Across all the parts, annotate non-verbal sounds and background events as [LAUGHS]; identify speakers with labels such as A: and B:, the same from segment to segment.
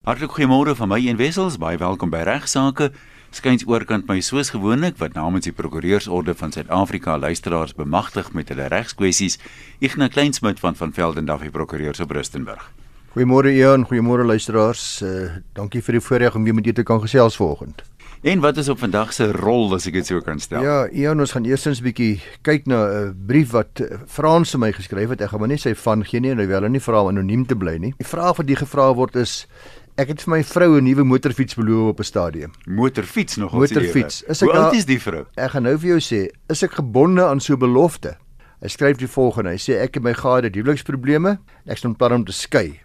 A: Hartlik goeiemôre van my een wessels, baie welkom by Regsake. Skyns oorkant my soos gewoonlik wat namens die Prokureursorde van Suid-Afrika luisteraars bemagtig met hulle regskwessies. Ignas Kleinsmid van van Velden Duffy Prokureurs op Rustenburg.
B: Goeiemôre Ian, goeiemôre luisteraars. Uh, dankie vir die voorreg om weer met julle te kan gesels vanoggend.
A: En wat is op vandag se rol as ek dit sou kan stel?
B: Ja, Ian, ons gaan eerstens 'n bietjie kyk na 'n brief wat eh, Frans vir my geskryf het. Ek gaan maar net sy van gee nie, hy wil nie vra om anoniem te bly nie. Die vraag wat die gevra word is Ek het vir my vrou 'n nuwe motorfiets beloof op 'n stadium.
A: Motorfiets nog
B: ons Motorfiets.
A: Is ek Hoe oud is die vrou?
B: Ek gaan nou vir jou sê, is ek gebonde aan so 'n belofte? Hy skryf die volgende. Hy sê ek het my gade huweliksprobleme. Ek staan plan om te skei.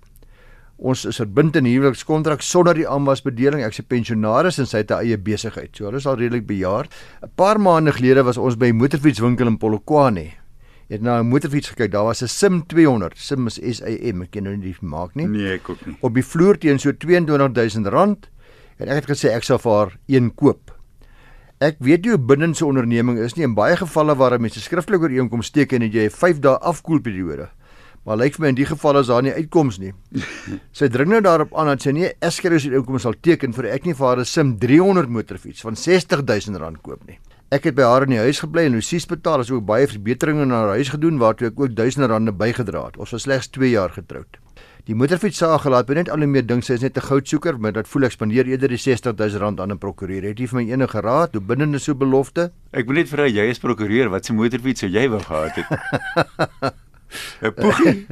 B: Ons is verbind in huwelikskontrak sonder die aanwasbedeling. Ek is 'n pensionaris en sy het 'n eie besigheid. So hulle is al redelik bejaard. 'n Paar maande gelede was ons by 'n motorfietswinkel in Polokwane het na 'n motorfiets gekyk. Daar was 'n Sim 200. Sim is S I M. Ek ken nou nie die maak nie.
A: Nee, ek ook nie.
B: Op die vloer teen so R22000 en ek het gesê ek sal vir haar een koop. Ek weet jy 'n binnense onderneming is nie in baie gevalle waar mense skriftelik ooreenkoms teken en jy 'n 5 dae afkoelperiode. Maar lyk vir my in die geval is daar nie uitkoms nie. [LAUGHS] sy dring nou daarop aan dat sy nie eskeriese ooreenkoms sal teken vir ek nie vir haar 'n Sim 300 motorfiets van R60000 koop nie. Ek het by haar in die huis gebly en lossies betaal, as ook baie verbeteringe na haar huis gedoen waartoe ek ook duisende rande bygedra het. Ons was slegs 2 jaar getroud. Die motorfiets saag gelaat, ben net al meer dink sy is net 'n goudsoeker, maar dit voel ek spandeer eerder die 60000 rand aan 'n prokureur. Het jy vir my enige raad hoe binne so belofte?
A: Ek wil net vra jy is prokureur, wat se motorfiets sou jy wou gehad het? [LAUGHS] 'n Poegie.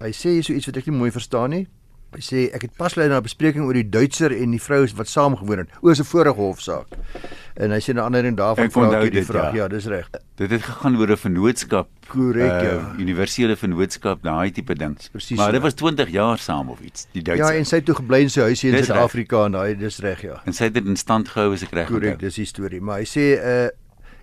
B: Hy sê so iets wat ek nie mooi verstaan nie. Hy sê ek het pas lei na 'n bespreking oor die Duitser en die vrou wat saam gewoon het. O, 'n vorige hofsaak. En hy sê 'n ander ding daarvan vra ek die vraag. Ja, ja dis reg.
A: Dit het gegaan oor 'n vennootskap.
B: Korrek, uh, ja.
A: Universele vennootskap, daai tipe ding.
B: Precies,
A: maar dit was 20 jaar saam of iets, die Duitser.
B: Ja, en sy het toe gebly in sy huisie in Suid-Afrika en daai dis reg, ja.
A: En sy het dit in stand gehou as ek reg
B: onthou. Korrek, dis die storie. Maar hy sê uh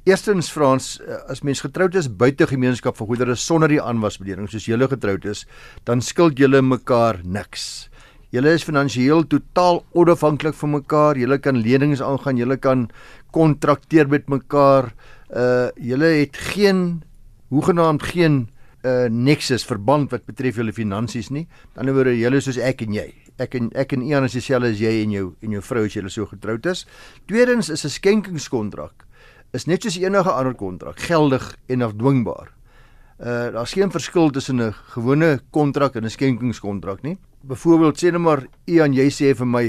B: Eerstens Frans, eh, as mens getroud is buite gemeenskap van goedere sonder die aanwasbedeling soos julle getroud is, dan skuld julle mekaar niks. Julle is finansiëel totaal onafhanklik van mekaar. Julle kan lenings aangaan, julle kan kontrakteer met mekaar. Uh julle het geen hoegenaamd geen uh nexus verband wat betref julle finansies nie. Aan die ander wyse julle soos ek en jy. Ek en ek en Ian is dieselfde as jy en jou en jou vrou as julle so getroud is. Tweedens is 'n skenkingskontrak is net soos enige ander kontrak, geldig en afdwingbaar. Uh daar's geen verskil tussen 'n gewone kontrak en 'n skenkingskontrak nie byvoorbeeld sê net maar Ian jy sê vir my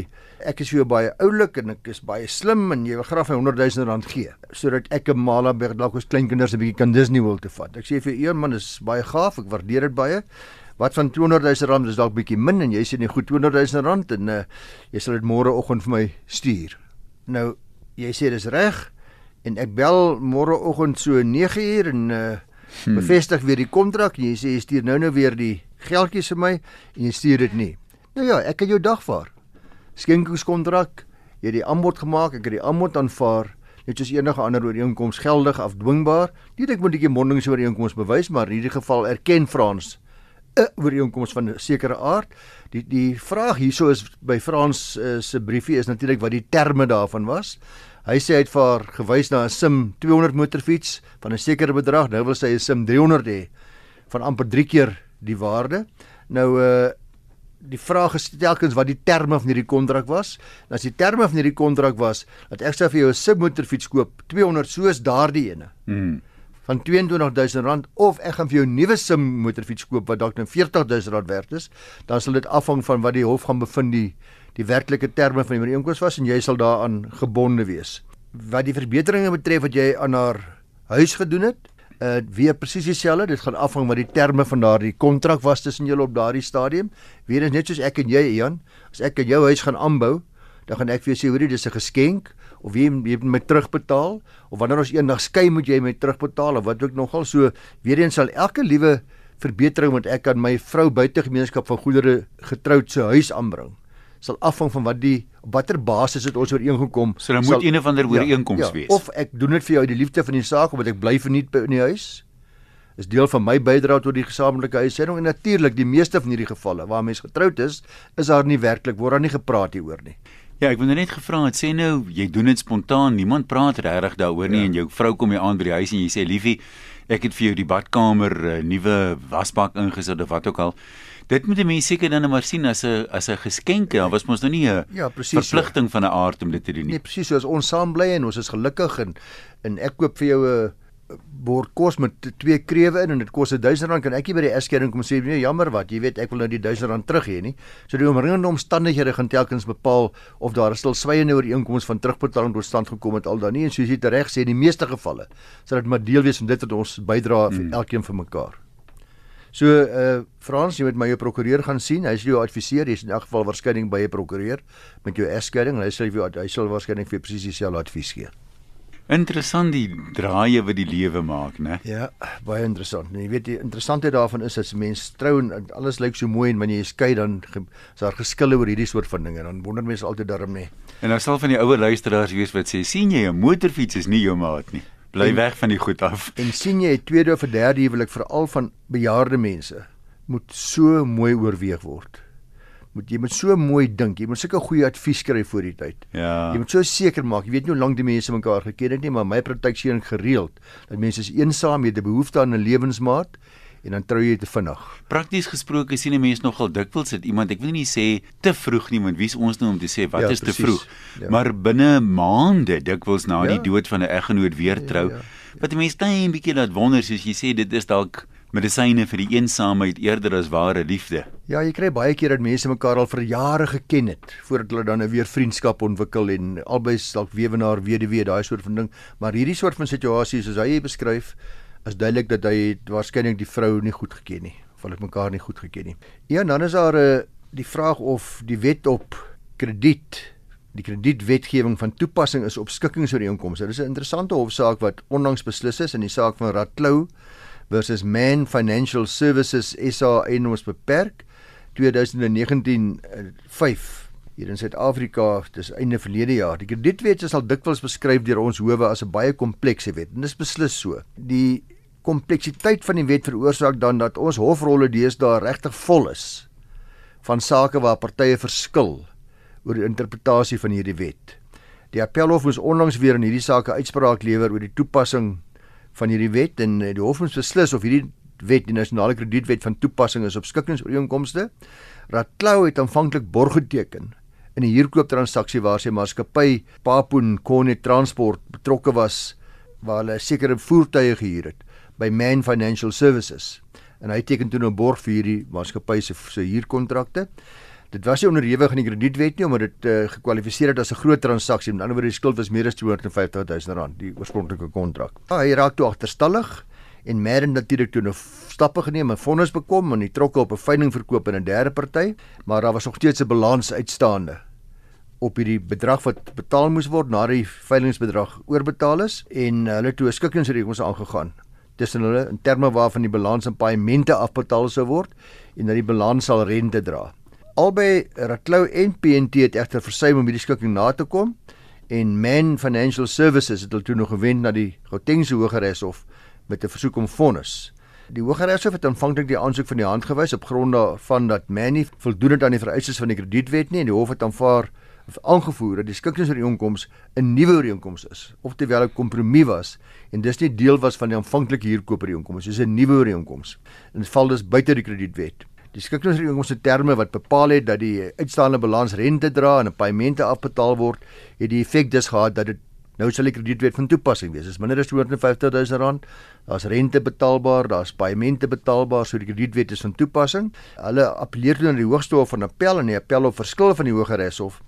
B: ek is vir jou baie oulik en ek is baie slim en jy wil graag 'n 100 000 rand gee sodat ek 'n Malaberg dalk ons kleinkinders 'n bietjie kan Disney wil te vat. Ek sê vir Ian man is baie gaaf, ek waardeer dit baie. Wat van 200 000 rand is dalk bietjie min en jy sê nee goed 200 000 rand en uh, jy sal dit môre oggend vir my stuur. Nou jy sê dis reg en ek bel môre oggend so 9uur en uh, hmm. bevestig weer die kontrak en jy sê jy stuur nou nou weer die geldjies vir my en jy stuur dit nie. Nou ja, ek het jou dagvaar. Skenkingskontrak, jy het die aanbod gemaak, ek het die aanbod aanvaar. Net soos enige ander ooreenkoms geldig afdwingbaar. Nie dat ek moet 'n mondingsooreenkoms bewys, maar in hierdie geval erken Frans 'n ooreenkoms van 'n sekere aard. Die die vraag hierso is by Frans uh, se briefie is natuurlik wat die terme daarvan was. Hy sê hy het vir haar gewys na 'n Sim 200 motorfiets van 'n sekere bedrag. Nou wil sy 'n Sim 300 hê van amper 3 keer die waarde. Nou uh die vraag is telkens wat die terme van hierdie kontrak was. En as die terme van hierdie kontrak was dat ek sê vir jou 'n submotorfiets koop 200 soos daardie ene.
A: Mm.
B: van R22000 of ek gaan vir jou 'n nuwe sim motorfiets koop wat dalk nou R40000 werd is, dan sal dit afhang van wat die hof gaan bevind die die werklike terme van die ooreenkoms was en jy sal daaraan gebonde wees. Wat die verbeteringe betref wat jy aan haar huis gedoen het, uh weer presies dieselfde. Dit gaan afhang wat die terme van daardie kontrak was tussen julle op daardie stadium. Weer is net soos ek en jy, Ian. As ek in jou huis gaan aanbou, dan gaan ek vir jou sê, hoorie, dis 'n geskenk of jy jy moet my terugbetaal of wanneer ons eendag skei moet jy my terugbetaal of wat ook nogal so. Weer eens sal elke liewe verbetering wat ek aan my vrou buitegemeenskap van goedere getroud se huis aanbring sal afhang van wat die watter basis het ons ooreengekom.
A: So dan moet sal, een of ander ooreenkoms ja, ja, wees.
B: Of ek doen dit vir jou uit die liefde van die saak omdat ek bly verniet in die huis. Is deel van my bydrae tot die gesamentlike huishouding en natuurlik die meeste van hierdie gevalle waar mense getroud is, is daar nie werklik word daar nie gepraat hieroor nie.
A: Ja, ek wou net gevra het sê nou jy doen dit spontaan, niemand praat regtig daaroor nie ja. en jou vrou kom jy aan by die huis en jy sê liefie, ek het vir jou die badkamer 'n uh, nuwe wasbak ingesit of wat ook al. Dit moet die mense seker dan maar sien as 'n as 'n geskenk. Daar was mos nou nie 'n
B: ja,
A: verpligting so. van 'n aard om dit te doen nie.
B: Nee, presies, so as ons saam bly en ons is gelukkig en en ek koop vir jou 'n bord kos met twee krewe in en dit kos 1000 rand kan ek nie by die eskering kom sê nee jammer wat jy weet ek wil nou die 1000 rand terug hê nie so die omringende omstandighede gaan telkens bepaal of daar 'n stilswygende ooreenkoms van terugbetaling tot stand gekom het al dan nie en soos jy reg sê in die meeste gevalle sal dit maar deel wees van dit wat ons bydra vir hmm. elkeen vir mekaar so uh Frans jy moet my jou prokureur gaan sien hy sal jou adviseer jy's in elk geval waarskynlik by 'n prokureur met jou eskering hy sal jou hy sal waarskynlik vir presies dieselfde advies gee
A: Interessant die draaie wat die lewe maak, né?
B: Ja, baie interessant. En jy weet die interessantheid daarvan is as mense trou en alles lyk so mooi en wanneer jy skei dan is daar geskille oor hierdie soort van dinge. Dan wonder mense altyd daarom nie.
A: En nou sal van die ouer luisteraars wees wat sê, "Sien jy 'n motorfiets is nie jou maat nie. Bly en, weg van die goed af."
B: En sien jy 'n tweede of 'n derde huwelik veral van bejaarde mense moet so mooi oorweeg word moet jy moet so mooi dink. Jy moet sulke goeie advies kry voor die tyd.
A: Ja.
B: Jy moet so seker maak. Jy weet nie hoe lank die mense mekaar geken het nie, maar my praktyk sien gereeld dat mense is eensaam, het 'n behoefte aan 'n lewensmaat en dan trou jy te vinnig.
A: Prakties gesproke sien 'n mens nogal dikwels dat iemand, ek wil nie sê te vroeg nie, want wie's ons nou om te sê wat ja, is precies. te vroeg? Ja. Maar binne maande dikwels na ja. die dood van 'n eggenoot weer ja, trou. Ja, ja. Wat die mense net 'n bietjie laat wonder, soos jy sê, dit is dalk medisyne vir die eensaamheid eerder as ware liefde.
B: Ja, jy kry baie keer dat mense mekaar al vir jare geken het voordat hulle dan nou weer vriendskap ontwikkel en albei dalk weewenaar weduwee daai soort van ding, maar hierdie soort van situasies soos hy beskryf is duidelik dat hy waarskynlik die vrou nie goed geken nie of hulle mekaar nie goed geken nie. Ja, dan is daar 'n uh, eh, die vraag of die wet op krediet die kredietwetgewing van toepassing is op skikkingsooreenkomste. Dit is 'n interessante hofsaak wat onlangs beslis is in die saak van Ratklou versus Man Financial Services SA en ons beperk 2019 5 hier in Suid-Afrika dis einde verlede jaar die kredietwet is al dikwels beskryf deur ons howe as 'n baie komplekse wet en dis beslis so die kompleksiteit van die wet veroorsaak dan dat ons hofrolle deesdae regtig vol is van sake waar partye verskil oor die interpretasie van hierdie wet die appelhof moes onlangs weer in hierdie saak 'n uitspraak lewer oor die toepassing van hierdie wet en eh, die hof moet beslis of hierdie wet die nasionale kredietwet van toepassing is op skikkingsooreenkomste. Ratklou het aanvanklik borg geteken in 'n huurkooptransaksie waar sy maatskappy Papoon Kone Transport betrokke was waar hulle sekere voertuie gehuur het by Man Financial Services. En hy teken toe 'n nou borg vir hierdie maatskappy se se huurkontrakte. Dit was nie onderhewig aan die kredietwet nie omdat dit uh, gekwalifiseer het as 'n groot transaksie. Met ander woorde, die skuld was meer as 250 000 rand, die oorspronklike kontrak. Ah, hy raak toe agterstallig en Madden natuurlik toe 'n stappe geneem en vonnis bekom en hy trokke op 'n veiling verkoop aan 'n derde party, maar daar was nog steeds 'n balans uitstaande op hierdie bedrag wat betaal moes word na die veilingsbedrag oorbetaal is en hulle toe 'n skikkingsreëls aangegaan tussen hulle in terme waarvan die balans in paemente afbetaal sou word en dat die balans sal rente dra. Albei Ratklou en PNT het egter versuim om hierdie skikking na te kom en Man Financial Services het hulle toe nog gewend na die Gautengse Hooggeregshof met 'n versoek om vonnis. Die Hooggeregshof het aanvanklik die aansoek van die hand gewys op grond daarvan dat Manny voldoen het aan die vereistes van die kredietwet nie en die hof het aanvaar aangevoer dat die skikkingsooreenkoms 'n nuwe ooreenkoms is of terwyl 'n kompromie was en dis nie deel was van die aanvanklike huurkoopooreenkoms soos 'n nuwe ooreenkoms en dit val dus buite die kredietwet. Die skikkingsreëlings terme wat bepaal het dat die uitstaande balans rente dra en 'n paemente afbetaal word, het die effek dus gehad dat dit nou sal die kredietwet van toepassing wees. Dis minder as 250 000 rand. Daar's rente betaalbaar, daar's paemente betaalbaar, so die kredietwet is van toepassing. Hulle appeleer toe na die Hoogste Hof van Appel en die appel op verskil van die Hooggeregshof.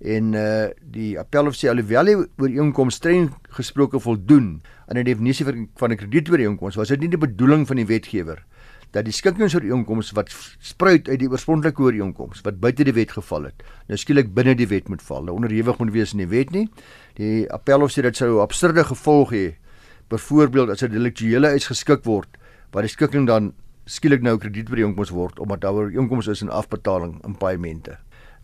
B: En uh die appelhof sê alhoewel die ooreenkoms streng gesproke voldoen aan die definisie van 'n kredietooreenkoms, was dit nie die bedoeling van die wetgewer dat die skikkingsooreenkoms wat spruit uit die oorspronklike ooreenkoms wat buite die wet geval het, nou skielik binne die wet moet val. Nou onderhewig moet wees in die wet nie. Die appelhof sê dit sou absurde gevolge hê. Byvoorbeeld as 'n deliktuele uitgeskik word waar die skikking dan skielik nou kredietooreenkoms word omdat daar ooreenkoms is in afbetaling in paemente.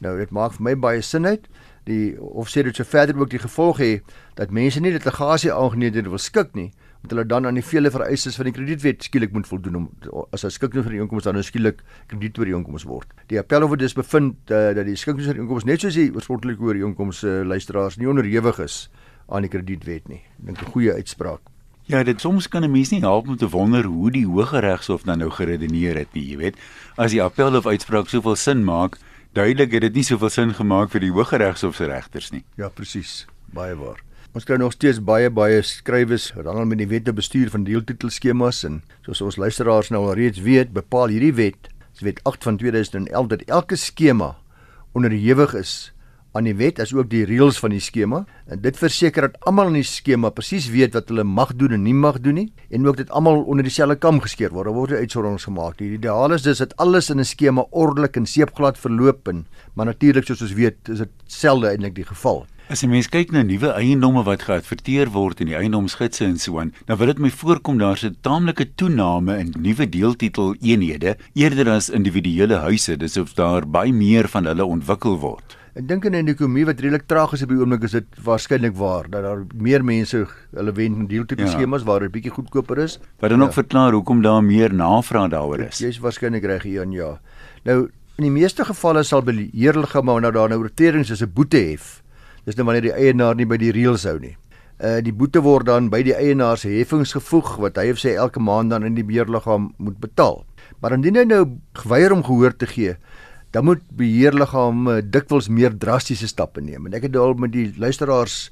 B: Nou dit maak vir my baie sin uit. Die hof sê dit sou verder ook die gevolg hê dat mense nie litigasie aangeneem wil skik nie, moet hulle dan aan die vele vereistes van die kredietwet skielik moet voldoen om as 'n skikkingsooreenkoms dan nou skielik kredietooreenkoms word. Die appelhof het dus bevind uh, dat die skikkingsooreenkoms net soos die oorspronklike ooreenkoms uh, luisteraars nie onderhewig is aan die kredietwet nie. Dink 'n goeie uitspraak.
A: Ja, dit soms kan 'n mens nie help om te wonder hoe die Hooggeregshof dan nou geredeneer het nie, jy weet. As die appel of uitspraak soveel sin maak, duidelik het dit nie soveel sin gemaak vir die Hooggeregshof se regters nie.
B: Ja, presies. Baie waar. Ons kry nog steeds baie baie skrywes rondom die wette bestuur van deeltitelskemas en soos ons luisteraars nou al reeds weet, bepaal hierdie wet, wet 8 van 2011 dat elke skema onderhewig is aan die wet as ook die reëls van die skema en dit verseker dat almal in die skema presies weet wat hulle mag doen en nie mag doen nie en ook dit almal onder dieselfde kam geskeer word. Daar word uitsonderings gemaak. Die ideaal is dis dat alles in 'n skema ordelik en seepglad verloop en maar natuurlik soos ons weet is dit selde eintlik die geval.
A: As jy mens kyk na nuwe eiendomme wat geadverteer word in die eiendomsgidse en so aan, dan wil dit my voorkom daar's 'n taamlike toename in nuwe deeltitel eenhede eerder as individuele huise, dis of daar baie meer van hulle ontwikkel word.
B: Ek dink in 'n ekonomie wat redelik traag is op die oomblik is dit waarskynlik waar dat daar meer mense hulle wen in deeltipe ja. skemas waar dit bietjie goedkoper is.
A: Wat dan ja. ook verklaar hoekom daar meer navraag daaroor is.
B: Jy's waarskynlik reg hier ja. Nou in die meeste gevalle sal beheerliggame nou daar nou oortredings is 'n boete hef. Dis nou wanneer die eienaar nie by die reëls hou nie. Uh die boete word dan by die eienaar se heffings gevoeg wat hy of sy elke maand dan in die beheerliggaam moet betaal. Maar indien hy nou geweier om gehoor te gee, dan moet beheerliggame dikwels meer drastiese stappe neem. En ek het al met die luisteraars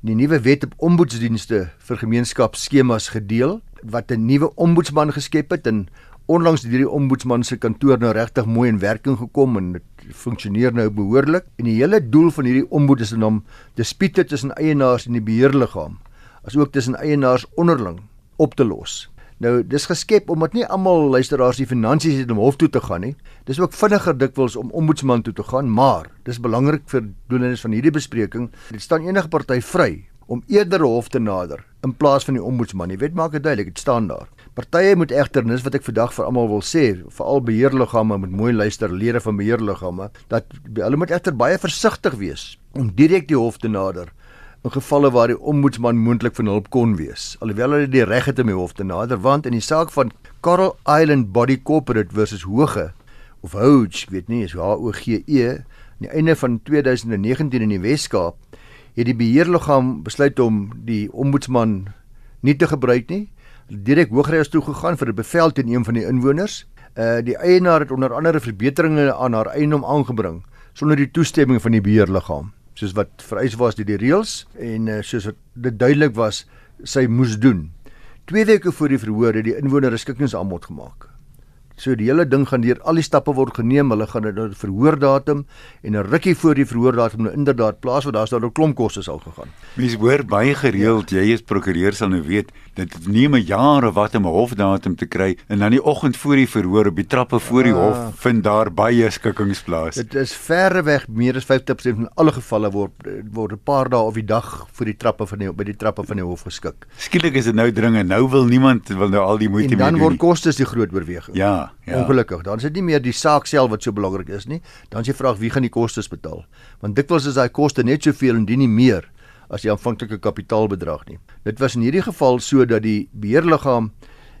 B: die nuwe wet op omboetsdienste vir gemeenskapsskemas gedeel wat 'n nuwe omboetsman geskep het en onlangs het hierdie omboetsman se kantoor nou regtig mooi in werking gekom en dit funksioneer nou behoorlik. En die hele doel van hierdie omboed is om dispute tussen eienaars en die beheerliggaam asook tussen eienaars onderling op te los. Nou dis geskep omdat nie almal luisteraars die finansies het om hof toe te gaan nie. Dis ook vinniger dikwels om ombudsman toe te gaan, maar dis belangrik vir doelendes van hierdie bespreking, dit staan enige party vry om eerder hof te nader in plaas van die ombudsman. Die wet maak dit duidelik, dit staan daar. Partye moet egter nis wat ek vandag vir almal wil sê, veral beheerliggame moet mooi luister, lede van beheerliggame, dat hulle moet egter baie versigtig wees om direk die hof te nader in gevalle waar die ombudsman moontlik van hulp kon wees. Alhoewel hulle die reg het om die hof te nader, want in die saak van Coral Island Body Corporate versus Hoge of Hoge, ek weet nie, is H O G E, aan die einde van 2019 in die Wes-Kaap, het die beheerliggaam besluit om die ombudsman nie te gebruik nie. Direk Hooggeregs toe gegaan vir 'n bevel teen een van die inwoners. Uh die eienaar het onder andere verbeteringe aan haar eiendom aangebring sonder die toestemming van die beheerliggaam soos wat vereis was deur die reëls en uh, soos wat dit duidelik was sy moes doen. 2 weke voor die verhoor het die inwoner 'n skikkingsaanbod gemaak. So die hele ding gaan deur al die stappe word geneem. Hulle gaan 'n verhoordatum en 'n rukkie voor die verhoordatum nou inderdaad plaas want daar's daar 'n klomp kosse al gegaan.
A: Mense hoor baie gereeld, ja. jy as prokureur sal nou weet, dit neem 'n of wat om 'n hofdatum te kry en dan die oggend voor die verhoor op die trappe voor die ja. hof vind daar baie skikkings plaas.
B: Dit is verreweg meer as 50% van alle gevalle word word 'n paar dae of die dag voor die trappe van die by die trappe van die hof geskik.
A: Skielik is dit nou dringend. Nou wil niemand wil nou al die moeite
B: meer doen. En dan word kostes die groot oorweging.
A: Ja ja.
B: Ongelukkig, dan is dit nie meer die saak self wat so belangrik is nie. Dan as jy vra wie gaan die kostes betaal? Want dikwels is daai koste net soveel en dien nie meer as die aanvanklike kapitaalbedrag nie. Dit was in hierdie geval so dat die beheerliggaam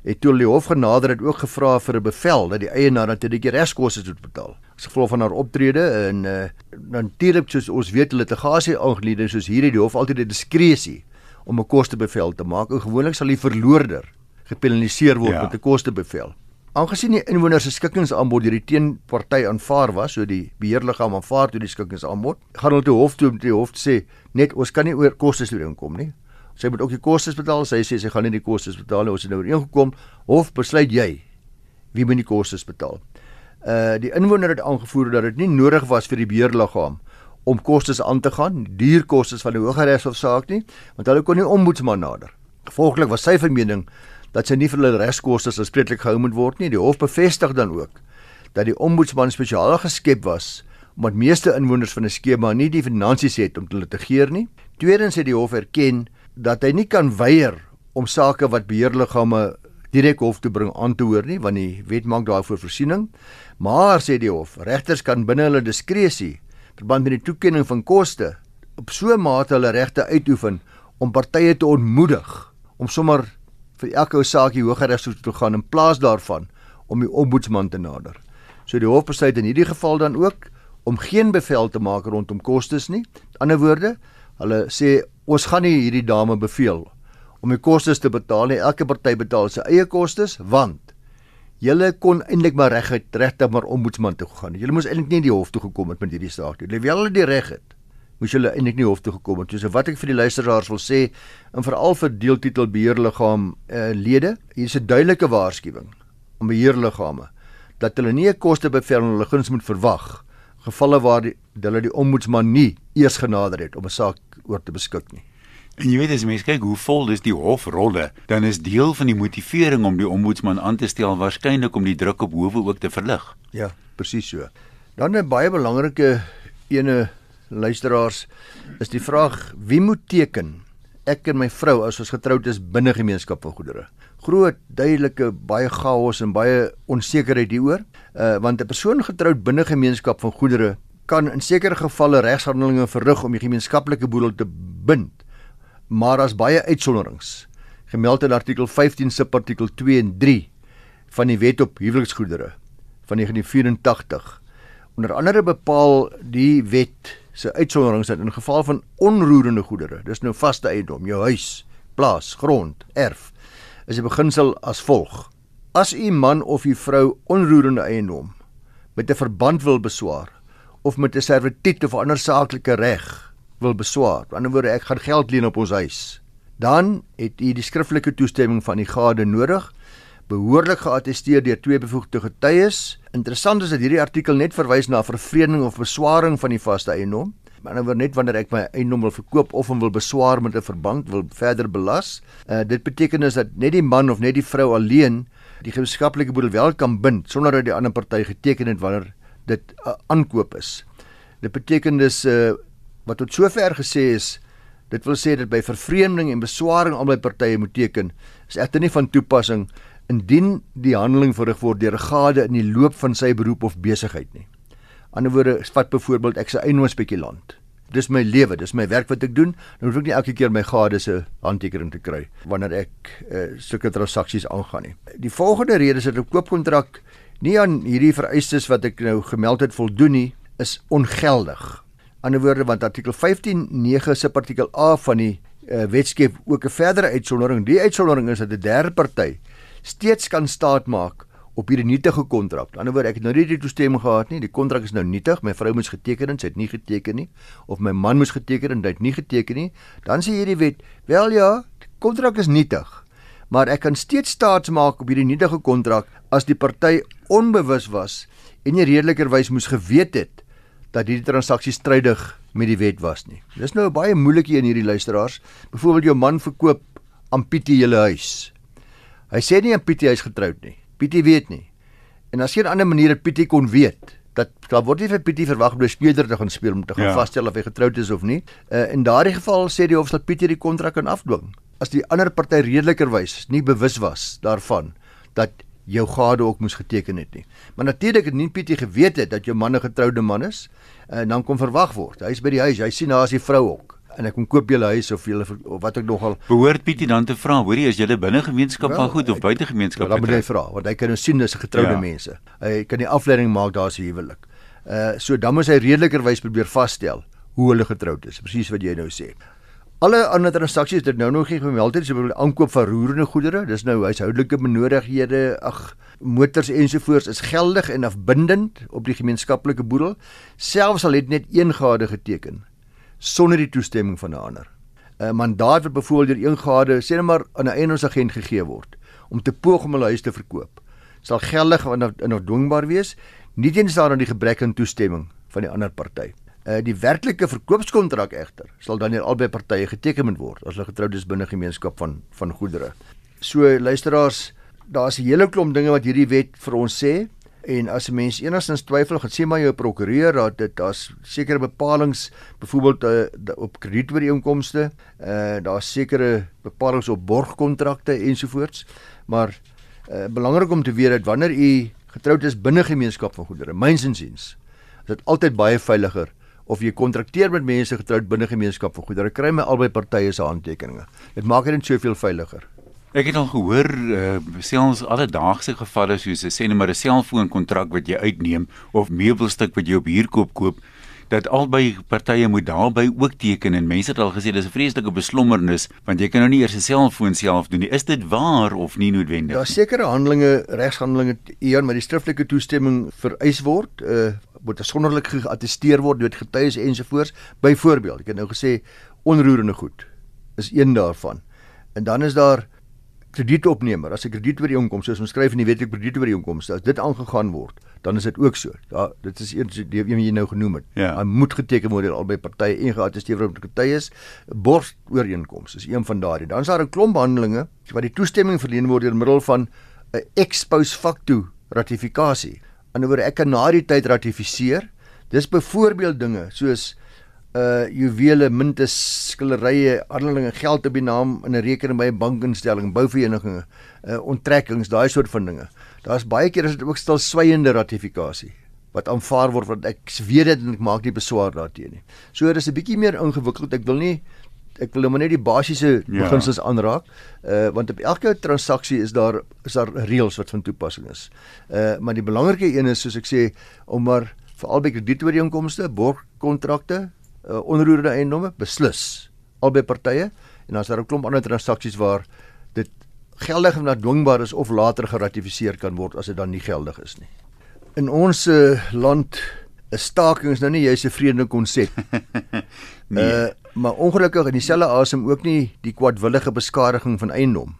B: het toe die hof genader het ook gevra vir 'n bevel dat die eienaar natuurlik die reskoste moet betaal. As gevolg van haar optrede en uh, natuurlik soos ons weet hulle litigasie aangeleide soos hierdie die hof altyd 'n diskresie om 'n kostebevel te maak. En gewoonlik sal die verloorder gepenaliseer word ja. met 'n kostebevel. Aangesien die inwoners se skikkingsaanbod deur die teenparty aanvaar was, so die beheerliggaam aanvaar toe die skikkingsaanbod, gaan hulle toe hof toe om die hof te sê net ons kan nie oor kostes ooreenkom nie. Sy moet ook die kostes betaal. Sy sê sy gaan nie die kostes betaal nie. Ons het nou ooreengekom. Hof besluit jy wie moet die kostes betaal. Uh die inwoner het aangevoer dat dit nie nodig was vir die beheerliggaam om kostes aan te gaan, duur kostes van die Hooggeregshof saak nie, want hulle kon nie omboetsman nader. Gevolglik was sy vermening dat sy nie vir hulle regskoste aanspreeklik gehou moet word nie. Die hof bevestig dan ook dat die ombudsman spesiaal geskep was omdat meeste inwoners van 'n skema nie die finansies het om te litigeer nie. Tweedens het die hof erken dat hy nie kan weier om sake wat beheerliggame direk hof toe bring aan te hoor nie want die wet maak daarvoor voorsiening. Maar sê die hof, regters kan binne hulle diskresie verband met die toekenning van koste op so 'n mate hulle regte uitoefen om partye te ontmoedig om sommer vir elke saakie hogeregs toe te gaan in plaas daarvan om die ombudsman te nader. So die hof besluit in hierdie geval dan ook om geen bevel te maak rondom kostes nie. Die ander woorde, hulle sê ons gaan nie hierdie dame beveel om die kostes te betaal nie. Elke party betaal sy eie kostes want julle kon eintlik maar reguit regtig maar ombudsman toe gegaan. Julle moes eintlik nie in die hof toe gekom het met hierdie saak nie. Hulle die reg het, moes julle eintlik nie hof toe gekom het. So wat ek vir die luisteraars wil sê, en veral vir deeltitel beheerliggaam uh, lede, hier is 'n duidelike waarskuwing om beheerliggame dat hulle nie 'n kostebevel aan hulle guns moet verwag gevalle waar die, hulle die ombudsman nie eers genader het om 'n saak oor te beskik nie.
A: En jy weet as mense kyk hoe vol is die hofrolle, dan is deel van die motivering om die ombudsman aan te stel waarskynlik om die druk op howe ook te verlig.
B: Ja, presies so. Dan 'n baie belangrike ene luisteraars is die vraag wie moet teken? Ek en my vrou as ons getroud is binne gemeenskap van goedere. Groot, duidelike, baie chaos en baie onsekerheid hieroor. Uh want 'n persoon getroud binne gemeenskap van goedere kan in sekere gevalle regshandelinge verrig om die gemeenskaplike boedel te bind maar as baie uitsonderings gemeld in artikel 15 subartikel 2 en 3 van die Wet op Huweliksgoedere van 1984. Onder andere bepaal die wet se uitsonderings dat in geval van onroerende goedere, dis nou vaste eiendom, jou huis, plaas, grond, erf, is die beginsel as volg: As u man of u vrou onroerende eiendom met 'n verband wil beswaar of met 'n servituut of ander saaklike reg wil beswaar. Aan die ander woorde, ek gaan geld leen op ons huis. Dan het u die skriftelike toestemming van die gade nodig, behoorlik geattesteer deur twee bevoegde getuies. Interessant is dat hierdie artikel net verwys na vervreemding of beswaring van die vaste eiendom. Maar nou word net wanneer ek my eiendom wil verkoop of hom wil beswaar met 'n verband wil verder belas. Uh, dit beteken is dat net die man of net die vrou alleen die gemeenskaplike boedel wel kan bind sonder dat die ander party geteken het wanneer dit 'n uh, aankoop is. Dit beteken dus uh, wat tot sover gesê is dit wil sê dat by vervreemding en beswaring albei partye moet teken is egter nie van toepassing indien die handeling verrig word deur 'n gade in die loop van sy beroep of besigheid nie. Ander woorde, vat byvoorbeeld ek se eiendomsspekulant. Dis my lewe, dis my werk wat ek doen. Dan hoef ek nie elke keer my gade se handtekening te kry wanneer ek uh, sulke transaksies aangaan nie. Die volgende rede is dat 'n koopkontrak nie aan hierdie vereistes wat ek nou gemeld het voldoen nie, is ongeldig ander woorde want artikel 15.9 se artikel A van die uh, wetskep ook 'n verdere uitsondering. Die uitsondering is dat 'n derde party steeds kan staat maak op hierdie nietige kontrak. Aan die ander woord, ek het nou nie die toestemming gehad nie. Die kontrak is nou nietig. My vrou moes geteken en sy het nie geteken nie of my man moes geteken en hy het nie geteken nie. Dan sê hierdie wet, wel ja, die kontrak is nietig. Maar ek kan steeds staat maak op hierdie nietige kontrak as die party onbewus was en nie redelikerwys moes geweet het dat hierdie transaksie strydig met die wet was nie. Dis nou 'n baie moeilike een hierdie luisteraars. Byvoorbeeld jou man verkoop aan Pietie julle huis. Hy sê nie aan Pietie hy's getroud nie. Pietie weet nie. En as geen ander manier dat Pietie kon weet dat daar word nie vir Pietie verwag om 'n speler te gaan speel om te gaan ja. vasstel of hy getroud is of nie. Uh, in daardie geval sê die hof dat Pietie die kontrak kan afdwing as die ander party redelikerwys nie bewus was daarvan dat jou gade ook moes geteken het nie. Maar natuurlik het nie Pietie geweet het dat jou man 'n getroude man is en eh, dan kom verwag word. Hy's by die huis, hy sien daar is die vrou ook en ek kom koop julle huis of julle of wat ek nogal
A: behoort Pietie dan te vra, hoorie as julle binne gemeenskap van goed of buite gemeenskap?
B: Dan moet hy vra want hy kan nou sien dis getroude ja. mense. Hy kan die afleiding maak daar's 'n huwelik. Uh so dan moet hy redelikerwys probeer vasstel hoe hulle getroud is. Presies wat jy nou sê. Alle ander transaksies dit nou nog nie gemeld het, so bedoel aankoop van roerende goedere, dis nou huishoudelike benodighede, ag motors ensovoorts is geldig en afbindend op die gemeenskaplike boedel, selfs al het net een gade geteken sonder die toestemming van 'n ander. 'n Mandaat wat byvoorbeeld deur een gade, sê net maar aan 'n eienaarsagent gegee word om te poog om 'n huis te verkoop, sal geldig en afdwingbaar wees, nie teenstaan aan die gebrek aan toestemming van die ander party. Uh, die werklike verkoopskontrak egter sal dan deur albei partye geteken moet word as hulle getroud is binne gemeenskap van van goedere. So luisteraars, daar's 'n hele klomp dinge wat hierdie wet vir ons sê en as 'n mens enigstens twyfel, gaan sê maar jou prokureur dat dit daar's sekere bepalinge byvoorbeeld uh, op kredietooreenkomste, uh, daar's sekere bepalinge op borgkontrakte ensovoorts, maar uh, belangrik om te weet dat wanneer u getroud is binne gemeenskap van goedere, myns insiens, is dit altyd baie veiliger of jy kontrakteer met mense getroud binne gemeenskap van goedere, kry my albei partye se handtekeninge. Dit maak dit net soveel veiliger.
A: Ek het al gehoor uh, selfs alledaagse gevalle soos 'n sê net maar 'n selfoonkontrak wat jy uitneem of meubelstuk wat jy op huur koop dat albei partye moet daarby ook teken en mense het al gesê dis 'n vreeslike beslommernis want jy kan nou nie eers 'n selfoon self doen nie. Is dit waar of nie noodwendig?
B: Daar sekere handelinge, regshandelinge eer met die skriftelike toestemming vereis word, uh moet sonderlik geattesteer word deur getuies ensovoorts. Byvoorbeeld, ek het nou gesê onroerende goed is een daarvan. En dan is daar kredietopnemer, as 'n kredietooreenkoms soos omskryf in die wetlike kredietooreenkomste, as dit aangegaan word, dan is dit ook so. Ja, dit is eers die een wat jy nou genoem het.
A: Ja.
B: Hy moet geteken word deur albei partye en geattesteer word getuies. Borgooreenkoms is een van daardie. Dan is daar 'n klomp handelinge wat die toestemming verleen word deur middel van 'n ex post facto ratifikasie. Anderswoorde ek kan na die tyd ratifiseer. Dis byvoorbeeld dinge soos uh juwele, munte, skilderye, handelinge, geld op die naam in 'n rekening by 'n bankinstelling, bouverenigings, uh onttrekkings, daai soort van dinge. Daar's baie keer is dit ook stil swygende ratifikasie wat aanvaar word want ek weet dit en ek maak nie beswaar daarteenoor nie. So dis 'n bietjie meer ingewikkeld. Ek wil nie ek wil net die basiese
A: Ja.
B: beginsels aanraak. Uh want op elke transaksie is daar is daar reëls wat van toepassing is. Uh maar die belangrike een is soos ek sê om maar vir albei kredietooreenkomste, borgkontrakte, uh, onroerende eiendomme beslis albei partye en dan is daar 'n klomp ander transaksies waar dit geldig en nadwingbaar is of later geratifiseer kan word as dit dan nie geldig is nie. In ons uh, land is staking is nou nie juis 'n vreemde konsep [LAUGHS]
A: nee.
B: Uh, maar ongelukkig in dieselfde asem ook nie die kwadwillige beskadiging van eiendom.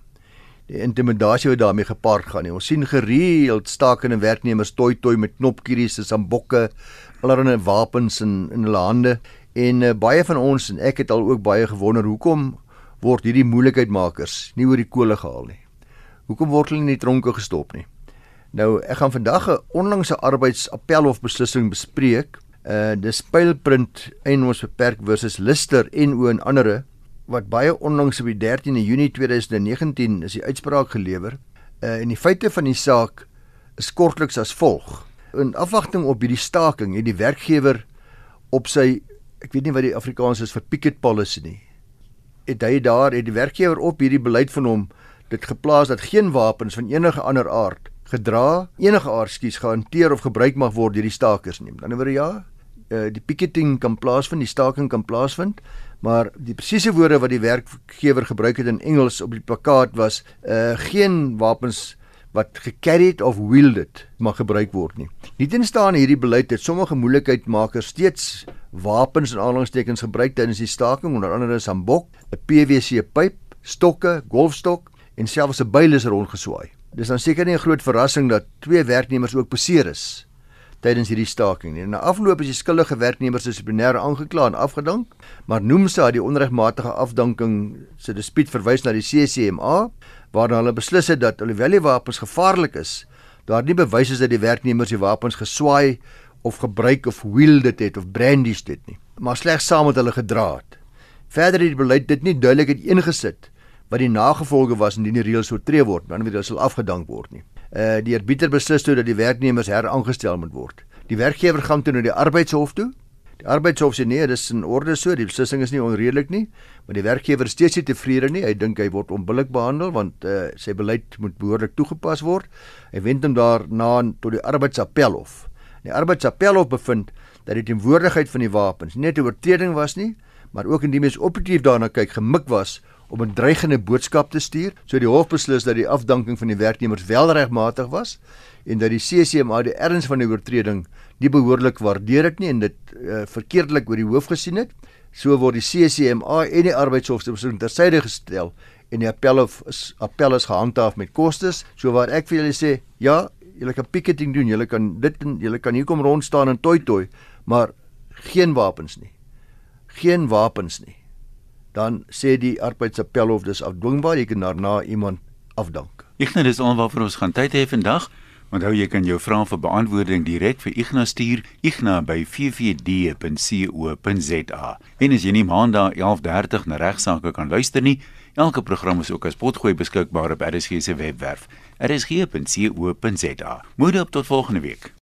B: Die intimidasie wat daarmee gepaard gaan nie. Ons sien gereeld stakende werknemers toi toi met knopkieries en sambokke, allerlei wapens in in hulle hande en uh, baie van ons en ek het al ook baie gewonder hoekom word hierdie moeilikheidmakers nie oor die kole gehaal nie. Hoekom word hulle in die tronke gestop nie? Nou, ek gaan vandag 'n onlangse arbeidsappelhof beslissing bespreek uh dis pylprint eiendoms beperk versus Lister en o en andere wat baie onlangs op die 13de Junie 2019 is die uitspraak gelewer. Uh en die feite van die saak is kortliks as volg. In afwagting op hierdie staking het die werkgewer op sy ek weet nie wat die Afrikaans is vir picket policy nie. Het hy daar het die werkgewer op hierdie beleid van hom dit geplaas dat geen wapens van enige ander aard gedra enige aard skies gehanteer of gebruik mag word deur die stakers nie. Dan oor ja, uh, die picketing kan plaasvind, die staking kan plaasvind, maar die presiese woorde wat die werkgewer gebruik het in Engels op die plakkaat was uh geen wapens wat gecarried of wielded mag gebruik word nie. Nietenstaan hierdie beleid het sommige moeilikheidmakers steeds wapens en aanhalingstekens gebruik tydens die staking onder andere 'n sambok, 'n PVC pyp, stokke, golfstok en selfs 'n byl is rondgeswaai. Dis dan seker nie 'n groot verrassing dat twee werknemers ook beseer is tydens hierdie staking nie. Na afloop is die skuldige werknemers dissiplinêr aangekla en afgedank, maar Noomsa het die onregmatige afdanking se dispuut verwys na die CCMA waarna hulle beslis het dat alhoewel die wapens gevaarlik is, daar nie bewys is dat die werknemers die wapens geswaai of gebruik of wielded het of brandished het nie, maar slegs saam met hulle gedra het. Verder het die beleid dit nie duidelik het ingesit wat die nagevolge was indien die reëls oortree word, weet hulle sal afgedank word nie. Uh die arbiter beslis toe dat die werknemers heraangestel moet word. Die werkgewer gaan toe na die arbeidshof toe. Die arbeidshof sê nee, dis in orde so, die beslissing is nie onredelik nie, maar die werkgewer is steeds nie tevrede nie. Hy dink hy word onbillik behandel want uh sy beleid moet behoorlik toegepas word. Hy wend hom daarna tot die arbeidsappelhof. Die arbeidsappelhof bevind dat die teenwoordigheid van die wapens nie net 'n oortreding was nie, maar ook indien mens operatief daarna kyk, gemik was om 'n dreigende boodskap te stuur. So die hof beslis dat die afdanking van die werknemers wel regmatig was en dat die CCMA die erns van die oortreding nie behoorlik waardeer het nie en dit uh, verkeerdelik oor die hoof gesien het. So word die CCMA en die arbeidshof se besluit tersyde gestel en die appel is appel is gehandhaaf met kostes. So waar ek vir julle sê, ja, julle kan picketing doen, julle kan dit en julle kan hier kom rond staan en toi toi, maar geen wapens nie. Geen wapens nie dan sê die arbeidsappelhof dis afdwingbaar jy kan daarna iemand afdank.
A: Ignas dis alwaar ons gaan tyd hê vandag. Onthou jy kan jou vrae vir beantwoording direk vir Ignas stuur igna by ffd.co.za. En as jy nie maandag 11:30 na regsaake kan luister nie, elke program is ook as potgooi beskikbaar op RSG se webwerf rsg.co.za. Moedig op tot volgende week.